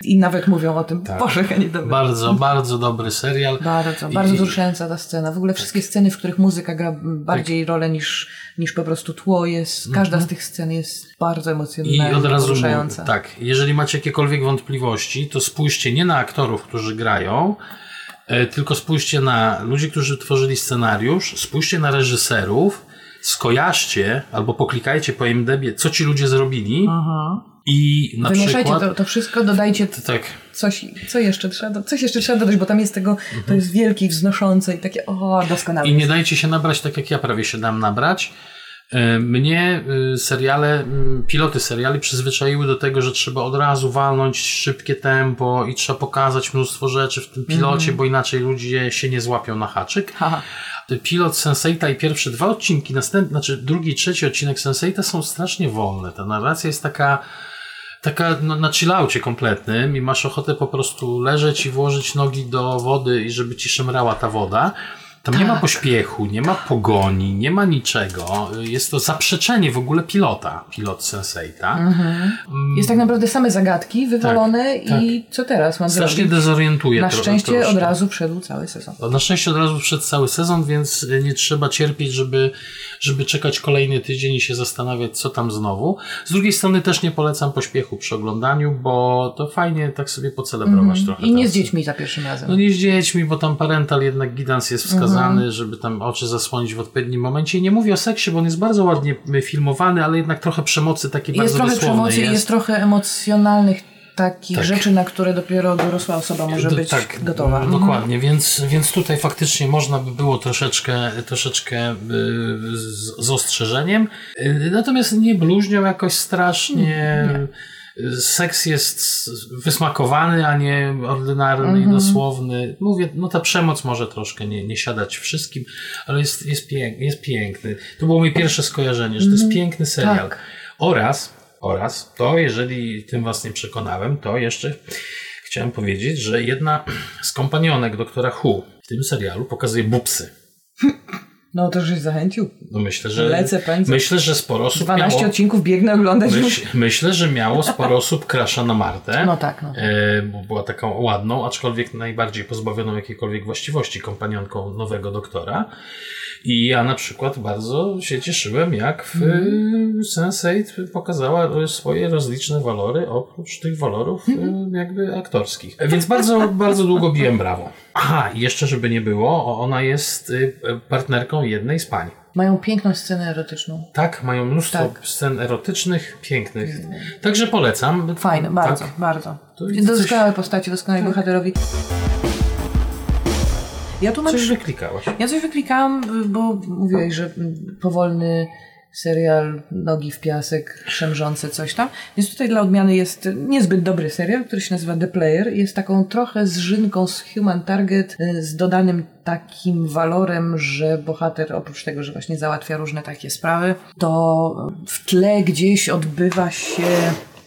I nawet mówią o tym. Tak. Boże, nie dobry. Bardzo, bardzo dobry serial. Bardzo, I- bardzo wzruszająca ta scena. W ogóle wszystkie sceny, w których muzyka gra bardziej rolę niż, niż po prostu tło jest. Każda z tych scen jest bardzo Mhm. I emocjonalna od razu wzruszająca. tak, jeżeli macie jakiekolwiek wątpliwości, to spójrzcie nie na aktorów, którzy grają, e, tylko spójrzcie na ludzi, którzy tworzyli scenariusz, spójrzcie na reżyserów, skojarzcie albo poklikajcie po IMDb, co ci ludzie zrobili i na Wymieszajcie przykład... to, to wszystko, dodajcie Tak, coś, co jeszcze trzeba, coś jeszcze trzeba dodać, bo tam jest tego, to jest wielkie wznoszące i takie, o, doskonałe. Mhm. I nie dajcie się nabrać tak, jak ja prawie się dam nabrać. E, Mnie y, seriale, piloty seriali przyzwyczaiły do tego, że trzeba od razu walnąć szybkie tempo i trzeba pokazać mnóstwo rzeczy w tym pilocie, bo inaczej ludzie się nie złapią na haczyk. Haha. Pilot Senseita i pierwsze dwa odcinki, następny, znaczy drugi i trzeci odcinek Senseita są strasznie wolne. Ta narracja jest taka taka no, na chillaucie kompletnym i masz ochotę po prostu leżeć i włożyć nogi do wody i żeby ci szemrała ta woda. Tam nie ma Tak. pośpiechu, nie ma pogoni, nie ma niczego. Jest to zaprzeczenie w ogóle pilota, pilot Senseita. Mhm. Jest tak naprawdę same zagadki wywalone tak. i co teraz mam Strasznie zrobić? dezorientuje Na szczęście troszkę. od razu wszedł cały sezon. Na szczęście od razu wszedł cały sezon, więc nie trzeba cierpieć, żeby, żeby czekać kolejny tydzień i się zastanawiać, co tam znowu. Z drugiej strony też nie polecam pośpiechu przy oglądaniu, bo to fajnie tak sobie pocelebrować trochę. Mhm. I nie z dziećmi za pierwszym razem. No nie z dziećmi, bo tam parental jednak guidance jest wskazany, Mhm. żeby tam oczy zasłonić w odpowiednim momencie. I nie mówię o seksie, bo on jest bardzo ładnie filmowany, ale jednak trochę przemocy takiej jest bardzo trochę przemocy i jest trochę emocjonalnych takich Tak. rzeczy, na które dopiero dorosła osoba może D- być tak, gotowa. mm, Dokładnie, więc, więc tutaj faktycznie można by było troszeczkę, troszeczkę y, z, z ostrzeżeniem. Y, Natomiast nie bluźnią jakoś strasznie. Y, Seks jest wysmakowany, a nie ordynarny i dosłowny. Mówię, no ta przemoc może troszkę nie, nie siadać wszystkim, ale jest, jest, pięk, jest piękny. To było moje pierwsze skojarzenie, że to jest piękny serial. Tak. Oraz, oraz to, jeżeli tym was nie przekonałem, to jeszcze chciałem powiedzieć, że jedna z kompanionek doktora Who w tym serialu pokazuje bubsy. (laughs) No to żeś zachęcił. No myślę, że Lecę pędzę. myślę, że sporo osób 12 miało, odcinków biegnę oglądać myśl, myślę, że miało sporo osób krasza na Martę. No tak, no. E, bo była taką ładną, aczkolwiek najbardziej pozbawioną jakiejkolwiek właściwości kompanionką nowego doktora. I ja na przykład bardzo się cieszyłem, jak w mm. Sense8 pokazała swoje rozliczne walory, oprócz tych walorów y, jakby aktorskich. Więc bardzo, bardzo długo biłem brawo. Aha, jeszcze żeby nie było, ona jest y, partnerką jednej z pań. Mają piękną scenę erotyczną. Tak, mają mnóstwo Tak. scen erotycznych, pięknych. Także polecam. Fajne, bardzo, Tak. bardzo. Doskonałe postacie, doskonali bohaterowi. Ja tu mam Coś wyklikałaś. Ja coś wyklikałam, bo mówiłeś, że mm, powolny serial, nogi w piasek, szemrzące coś tam. Więc tutaj dla odmiany jest niezbyt dobry serial, który się nazywa The Player. Jest taką trochę zżynką z Human Target, y, z dodanym takim walorem, że bohater oprócz tego, że właśnie załatwia różne takie sprawy, to w tle gdzieś odbywa się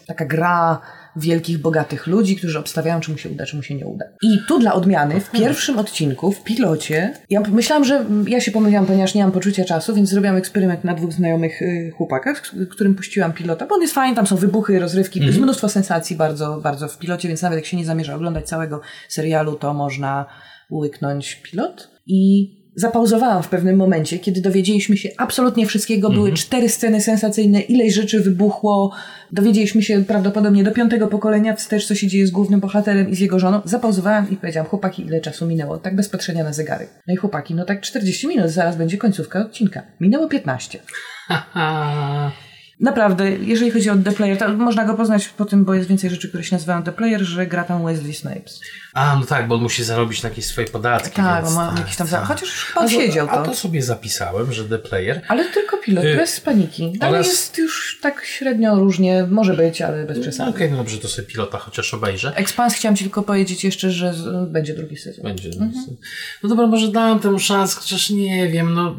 taka gra wielkich, bogatych ludzi, którzy obstawiają, czy mu się uda, czy mu się nie uda. I tu dla odmiany, w pierwszym odcinku, w pilocie, ja myślałam, że ja się pomyliłam, ponieważ nie mam poczucia czasu, więc zrobiłam eksperyment na dwóch znajomych y, chłopakach, którym puściłam pilota, bo on jest fajny, tam są wybuchy, rozrywki, jest mnóstwo sensacji bardzo, bardzo w pilocie, więc nawet jak się nie zamierza oglądać całego serialu, to można łyknąć pilot. I zapauzowałam w pewnym momencie, kiedy dowiedzieliśmy się absolutnie wszystkiego. Były cztery sceny sensacyjne, ileś rzeczy wybuchło. Dowiedzieliśmy się prawdopodobnie do piątego pokolenia wstecz, co się dzieje z głównym bohaterem i z jego żoną. Zapauzowałam i powiedziałam, chłopaki, ile czasu minęło? Tak bez patrzenia na zegarek. No i chłopaki, no tak 40 minut, zaraz będzie końcówka odcinka. Minęło 15. (laughs) Naprawdę, jeżeli chodzi o The Player, to można go poznać po tym, bo jest więcej rzeczy, które się nazywają The Player, że gra tam Wesley Snipes. A, no tak, bo on musi zarobić na jakieś swoje podatki. Tak, więc bo ma tak, jakiś tam... tak. Za... Chociaż pan A to- siedział A to. sobie zapisałem, że The Player. Ale tylko pilot, Y, bez paniki. Dalej oraz- jest już tak średnio różnie, może być, ale bez No przesady. okej, no dobrze, to sobie pilota chociaż obejrzę. Expans chciałam ci tylko powiedzieć jeszcze, że będzie drugi sezon. Będzie. Mhm. No dobra, może dam temu szansę, chociaż nie wiem. No,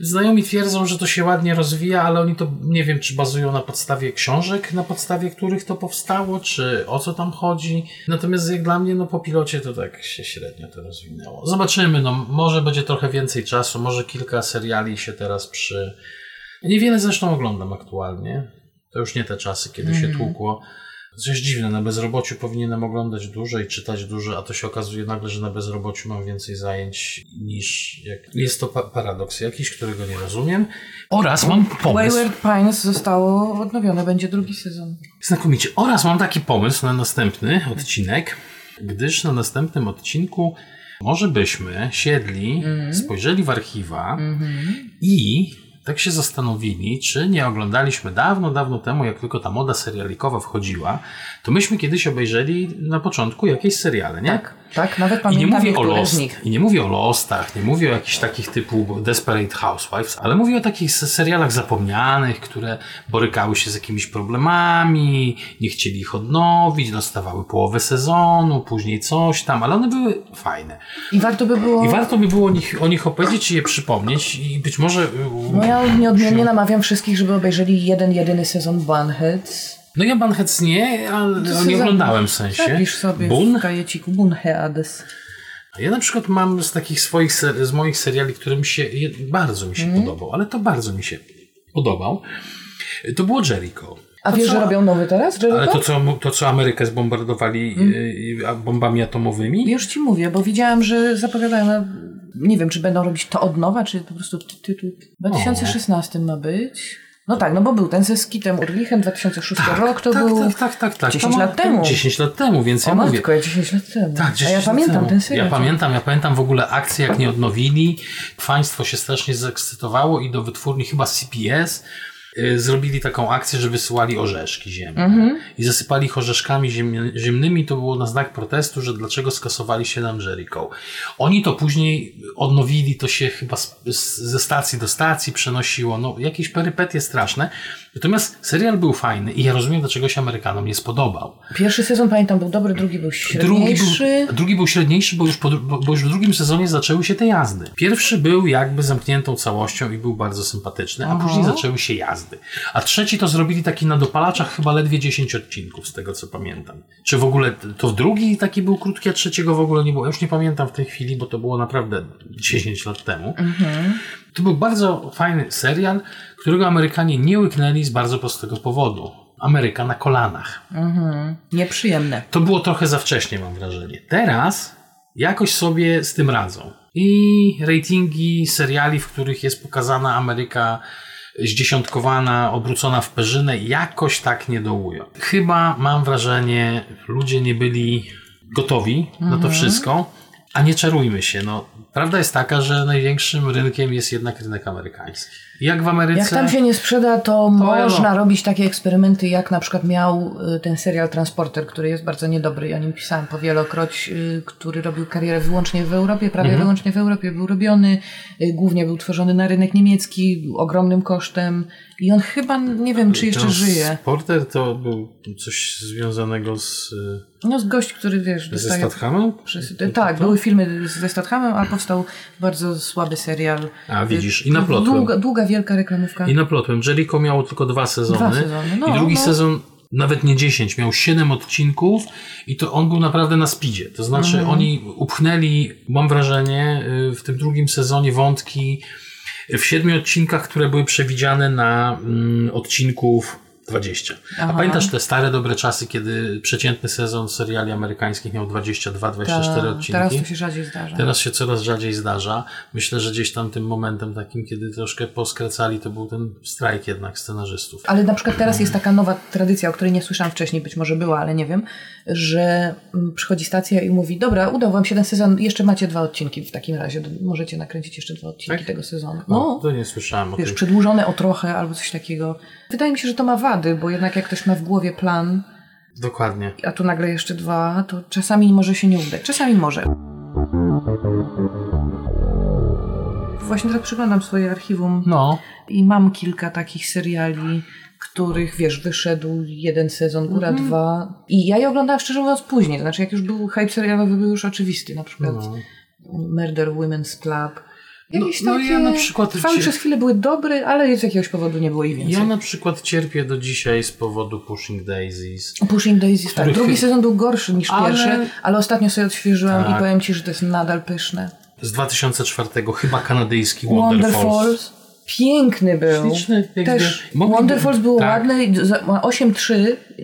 znajomi twierdzą, że to się ładnie rozwija, ale oni to nie wiem, czy bazują na podstawie książek, na podstawie których to powstało, czy o co tam chodzi. Natomiast jak dla mnie, no po pilocie to tak się średnio to rozwinęło. Zobaczymy, no może będzie trochę więcej czasu, może kilka seriali się teraz przy... Niewiele zresztą oglądam aktualnie. To już nie te czasy, kiedy się tłukło. Coś dziwne, na bezrobociu powinienem oglądać dużo i czytać dużo, a to się okazuje nagle, że na bezrobociu mam więcej zajęć niż... Jak... Jest to pa paradoks jakiś, którego nie rozumiem. Oraz mam pomysł... Wayward Pines zostało odnowione, będzie drugi sezon. Znakomicie. Oraz mam taki pomysł na następny odcinek, gdyż na następnym odcinku może byśmy siedli, spojrzeli w archiwa i tak się zastanowili, czy nie oglądaliśmy dawno, dawno temu, jak tylko ta moda serialikowa wchodziła, to myśmy kiedyś obejrzeli na początku jakieś seriale, nie? Tak, tak, nawet I nie pamiętam mówię o nich. i nie mówię o Lostach, nie mówię o jakichś takich typu Desperate Housewives, ale mówię o takich se- serialach zapomnianych, które borykały się z jakimiś problemami, nie chcieli ich odnowić, dostawały połowę sezonu, później coś tam, ale one były fajne. I warto by było... I warto by było o nich, o nich opowiedzieć i je przypomnieć i być może... y, No ja nieodmiennie namawiam wszystkich, żeby obejrzeli jeden, jedyny sezon Bunheads. No ja Bunheads nie, ale nie oglądałem w sensie. Zapisz sobie Bun? w kajeciku Bunheads. A ja na przykład mam z takich swoich, z moich seriali, który mi się, bardzo mi się Mhm. podobał, ale to bardzo mi się podobał, to było Jericho. A To wiesz, co- że robią nowy teraz, Jericho? Ale to co, to, co Amerykę zbombardowali a bombami atomowymi? Już ci mówię, bo widziałam, że zapowiadają, na- nie wiem, czy będą robić to od nowa, czy po prostu ty- tytuł. W 2016 ma być. No tak, no bo był ten ze Skitem Urlichem, 2006 rok to tak, był. tak, tak, tak, tak. 10 To ma- lat temu. 10 lat temu, więc O ja mówię. matko, ja 10 lat temu. Tak, A 10 ja lat pamiętam temu. ten serial. Ja pamiętam, ja pamiętam w ogóle akcję, jak nie odnowili. Państwo się strasznie zekscytowało i do wytwórni chyba CPS zrobili taką akcję, że wysyłali orzeszki ziemne. Mhm. I zasypali ich orzeszkami ziemny, ziemnymi. To było na znak protestu, że dlaczego skasowali się nam Jericho. Oni to później odnowili, to się chyba z, z, ze stacji do stacji przenosiło. No, jakieś perypetie straszne. Natomiast serial był fajny i ja rozumiem, dlaczego się Amerykanom nie spodobał. Pierwszy sezon pamiętam był dobry, drugi był Drugi średniejszy. był, drugi był średniejszy, bo już, po, bo bo już w drugim sezonie zaczęły się te jazdy. Pierwszy był jakby zamkniętą całością i był bardzo sympatyczny, a później zaczęły się jazdy. A trzeci to zrobili taki na dopalaczach chyba ledwie 10 odcinków, z tego co pamiętam. Czy w ogóle to drugi taki był krótki, a trzeciego w ogóle nie było? Ja już nie pamiętam w tej chwili, bo to było naprawdę 10 lat temu. To był bardzo fajny serial, którego Amerykanie nie łyknęli z bardzo prostego powodu. Ameryka na kolanach. Nieprzyjemne. To było trochę za wcześnie, mam wrażenie. Teraz jakoś sobie z tym radzą. I ratingi seriali, w których jest pokazana Ameryka zdziesiątkowana, obrócona w perzynę, jakoś tak nie dołują. Chyba mam wrażenie, ludzie nie byli gotowi na to wszystko, a nie czarujmy się. No, prawda jest taka, że największym rynkiem jest jednak rynek amerykański. Jak w Ameryce. Jak tam się nie sprzeda, to, ja można no. robić takie eksperymenty, jak na przykład miał y, ten serial Transporter, który jest bardzo niedobry. Ja o nim pisałam powielokroć, y, który robił karierę wyłącznie w Europie, prawie Mhm. wyłącznie w Europie był robiony. y, Głównie był tworzony na rynek niemiecki, ogromnym kosztem. I on chyba, nie wiem, czy jeszcze żyje. Porter to był coś związanego z, No, z gość, który wiesz, ze dostaje Stathamem? Przez, tak, były filmy ze Stathamem, a powstał bardzo słaby serial. A widzisz, i naplotłem. Długa, długa wielka reklamówka. I naplotłem. Jericho miało tylko dwa sezony. Dwa sezony, no, I drugi no. sezon nawet nie 10, miał 7 odcinków i to on był naprawdę na speedzie. To znaczy Mhm. oni upchnęli, mam wrażenie, y, w tym drugim sezonie wątki w siedmiu odcinkach, które były przewidziane na mm, odcinków 20. A Aha. pamiętasz te stare dobre czasy, kiedy przeciętny sezon seriali amerykańskich miał 22-24 Ta- odcinki? Teraz to się rzadziej zdarza. Teraz się coraz rzadziej zdarza. Myślę, że gdzieś tam tym momentem takim, kiedy troszkę poskracali, to był ten strajk jednak scenarzystów. Ale na przykład teraz jest taka nowa tradycja, o której nie słyszałam wcześniej, być może była, ale nie wiem, że mm, przychodzi stacja i mówi, dobra, udał wam się ten sezon, jeszcze macie dwa odcinki w takim razie, możecie nakręcić jeszcze dwa odcinki Tak? tego sezonu. No, No, to nie słyszałem o wiesz, tym. przedłużone o trochę albo coś takiego. Wydaje mi się, że to ma wady, bo jednak jak ktoś ma w głowie plan, Dokładnie. a tu nagle jeszcze dwa, to czasami może się nie udać, czasami może. Właśnie tak przyglądam swoje archiwum No, i mam kilka takich seriali, których, wiesz, wyszedł jeden sezon, góra Mhm. dwa. I ja je oglądałam szczerze mówiąc później. To znaczy, jak już był hype serialowy, był już oczywisty. Na przykład No. Murder Women's Club. Jakieś no takie... ja na przykład Trwały przez chwilę, były dobre, ale z jakiegoś powodu nie było ich więcej. ja na przykład cierpię do dzisiaj z powodu Pushing Daisies. Pushing Daisies, tak. Drugi sezon był gorszy niż Ale- pierwszy, ale ostatnio sobie odświeżyłam Tak. i powiem Ci, że to jest nadal pyszne. Z 2004, chyba kanadyjski Wonder, Falls. Wonderfalls. Piękny był. Śliczny, Też Wonderfalls było tak. ładne, i za- ma 8-3,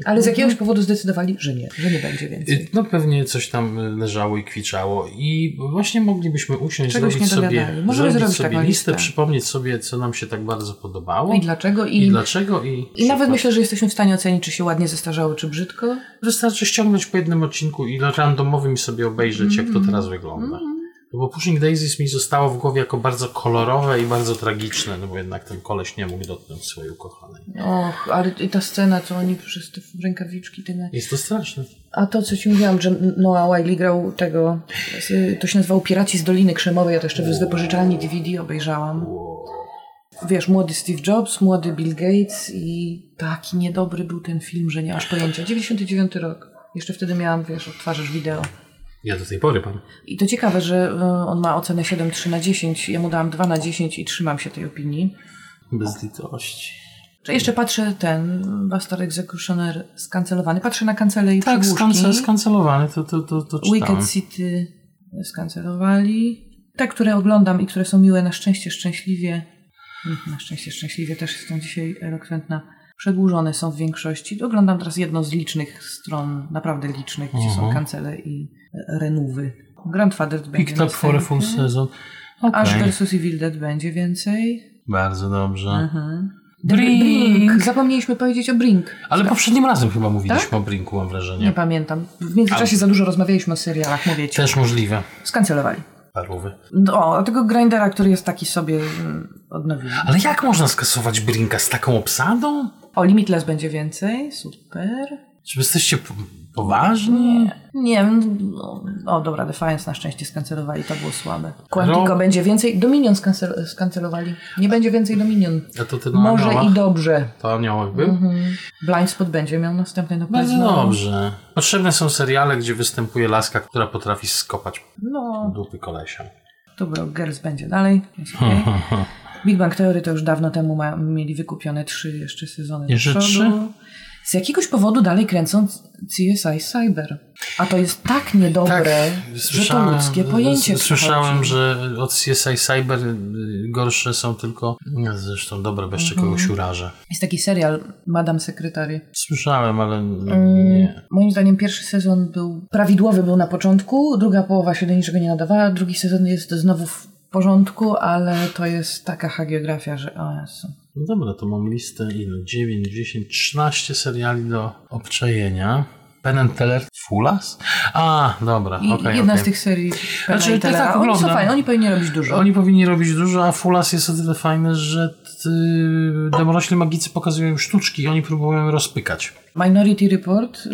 ale z jakiegoś powodu zdecydowali, że nie, że nie będzie więcej. Y, No pewnie coś tam leżało i kwiczało i właśnie moglibyśmy usiąść, Czegoś zrobić sobie. Możemy zrobić sobie taką listę, listę. przypomnieć sobie, co nam się tak bardzo podobało I dlaczego? I, i dlaczego i, I nawet myślę, że jesteśmy w stanie ocenić, czy się ładnie zestarzało, czy brzydko. Wystarczy ściągnąć po jednym odcinku i randomowym sobie obejrzeć, jak to Mm. teraz wygląda. No Bo Pushing Daisies mi zostało w głowie jako bardzo kolorowe i bardzo tragiczne, no bo jednak ten koleś nie mógł dotknąć swojej ukochanej. Och, ale i ta scena, co oni przez te rękawiczki, te... Jest to straszne. A to, co ci mówiłam, że Noah Wiley grał tego, to się nazywało Piraci z Doliny Krzemowej, ja to jeszcze z wypożyczalni DVD obejrzałam. Wiesz, młody Steve Jobs, młody Bill Gates i taki niedobry był ten film, że nie masz pojęcia. 99 rok. Jeszcze wtedy miałam, wiesz, odtwarzasz wideo. Ja do tej pory pan. I to ciekawe, że y, on ma ocenę 7,3 na 10. Ja mu dałam 2 na 10 i trzymam się tej opinii. Bez litości. Że jeszcze patrzę ten Bastard Executioner skancelowany. Patrzę na kancelę i Tak, skance, skancelowany, to, to, to, to czytałem. Wicked City. skancelowali. Te, które oglądam i które są miłe, na szczęście szczęśliwie, na szczęście szczęśliwie też jestem dzisiaj elokwentna, przedłużone są w większości. Oglądam teraz jedną z licznych stron, naprawdę licznych, gdzie są Mhm. kancele i e, renówy. Grandfather będzie Picked up for a full season. Ash Okej. vs Evil Dead będzie więcej. Bardzo dobrze. Mhm. Brink. Zapomnieliśmy powiedzieć o Brink. Ale poprzednim razem chyba mówiliśmy Tak? o Brinku, mam wrażenie. Nie pamiętam. W międzyczasie za dużo rozmawialiśmy o serialach, mówię ci. Też możliwe. Skancelowali. Parówy. O, a tego grindera, który jest taki sobie mm, odnowili. Ale jak można skasować Brinka z taką obsadą? O, Limitless będzie więcej. Super. Czy jesteście po- poważni? Nie wiem. No, o, dobra, Defiance na szczęście skancelowali, to było słabe. Quantico No. będzie więcej. Dominion skancel- skancelowali. Nie będzie więcej Dominion. A to ty na Może aniołach? i dobrze. To aniołek był? Blind Spot będzie miał następny na Bardzo pewno. dobrze. Potrzebne są seriale, gdzie występuje laska, która potrafi skopać No, dupy kolesia. dobra, Girls będzie dalej. Okej. (laughs) Big Bang Theory to już dawno temu ma, mieli wykupione trzy jeszcze sezony Jeszcze trzy? Z jakiegoś powodu dalej kręcą CSI Cyber. A to jest tak niedobre, że to ludzkie pojęcie s- Słyszałem, że od CSI Cyber y, gorsze są tylko... Zresztą dobra, bo jeszcze Mhm. kogoś urażę. Jest taki serial Madame Sekretary. Słyszałem, ale Mm. nie. Moim zdaniem pierwszy sezon był prawidłowy był na początku, druga połowa się do niczego nie nadawała, drugi sezon jest znowu porządku, ale to jest taka hagiografia, że o Jezu. No dobra, to mam listę ile? 9, 10, 13 seriali do obczajenia. Penn and Teller Fullas? A, dobra, okej, jedna okej. z tych serii Znaczy, i to Tellera. tak Oni fajni, oni powinni robić dużo. Oni powinni robić dużo, a Fullas jest o tyle fajny, że ty, demorośli magicy pokazują im sztuczki i oni próbują je rozpykać. Minority Report, yy,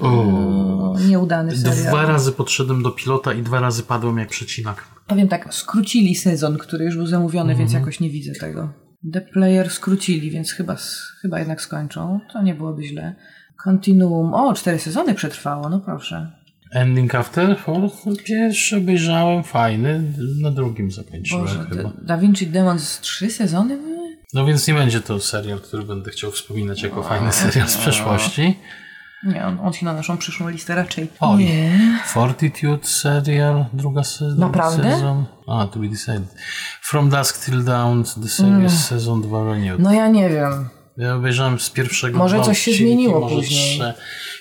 O. yy, nieudany serial. Dwa razy podszedłem do pilota i dwa razy padłem jak przecinak. Powiem tak, skrócili sezon, który już był zamówiony, więc Mhm. jakoś nie widzę tego. The Player skrócili, więc chyba, chyba jednak skończą. To nie byłoby źle. Continuum. O, cztery sezony przetrwało, no proszę. Ending After Fourth? Pierwszy obejrzałem, fajny, na drugim zakończyłem Boże, chyba. Da- Vinci Demons trzy sezony były? No więc nie będzie to serial, który będę chciał wspominać jako fajny serial z przeszłości. Nie, on, on się na naszą przyszłą listę raczej. Oj. Nie. Fortitude serial, druga se- Naprawdę? sezon. A, to be decided. From Dusk Till Dawn, The Series, sezon 2 renewed. No ja nie wiem. Ja obejrzałem z pierwszego Może coś się zmieniło może później. Trzy.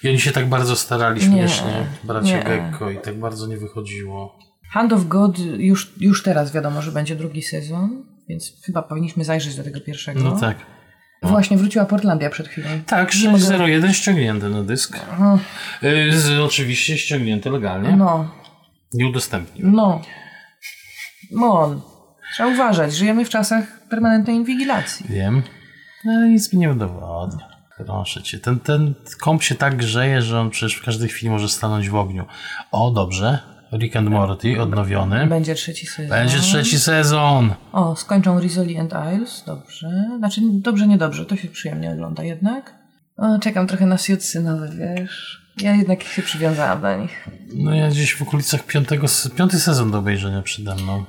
I oni się tak bardzo starali Nie, śmiesznie, bracia nie. Gekko, i tak bardzo nie wychodziło. Hand of God już, już teraz wiadomo, że będzie drugi sezon, więc chyba powinniśmy zajrzeć do tego pierwszego. No tak. Właśnie wróciła Portlandia przed chwilą. Tak, 601 ściągnięty na dysk. Y, Z, oczywiście ściągnięty legalnie. No, Nie udostępnił. no. Mon. Trzeba uważać, żyjemy w czasach permanentnej inwigilacji. Wiem. No nic mi nie udowodnia. Proszę cię. Ten, ten komp się tak grzeje, że on przecież w każdej chwili może stanąć w ogniu. O, dobrze. Rick and Morty odnowiony. Będzie trzeci sezon. Będzie trzeci sezon. O, skończą Rizzoli and Isles, dobrze. Znaczy, dobrze, niedobrze, to się przyjemnie ogląda jednak. O, czekam trochę na Siutsy nowe, wiesz. Ja jednak się przywiązałam do nich. No ja gdzieś w okolicach piątego, piąty sezon do obejrzenia przede mną.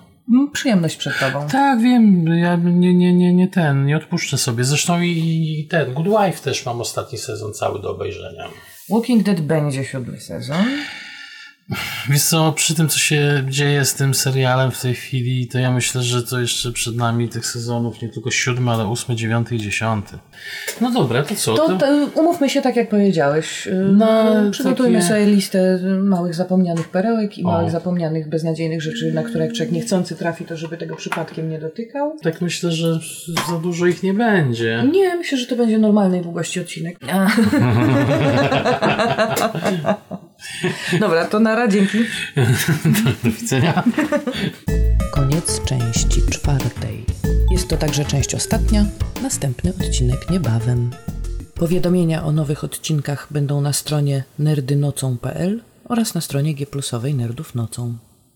Przyjemność przed tobą. Tak, wiem. Ja nie, nie, nie, nie ten, nie odpuszczę sobie. Zresztą i, i ten, Good Wife też mam ostatni sezon cały do obejrzenia. Walking Dead będzie siódmy sezon. Wiesz co, przy tym, co się dzieje z tym serialem w tej chwili, to ja myślę, że to jeszcze przed nami tych sezonów nie tylko siódmy, ale ósmy, dziewiąty i dziesiąty. No dobra, to co? To, to umówmy się tak, jak powiedziałeś. Yy, No, Przygotujmy takie- sobie listę małych zapomnianych perełek i O. małych zapomnianych beznadziejnych rzeczy, na które jak człowiek niechcący trafi, to żeby tego przypadkiem nie dotykał. Tak myślę, że za dużo ich nie będzie. Nie, myślę, że to będzie normalnej długości odcinek. (laughs) (laughs) Dobra, to na dzięki. (laughs) Do widzenia. Koniec części czwartej. Jest to także część ostatnia, następny odcinek niebawem. Powiadomienia o nowych odcinkach będą na stronie nerdynocą.pl oraz na stronie G Nerdów Nocą.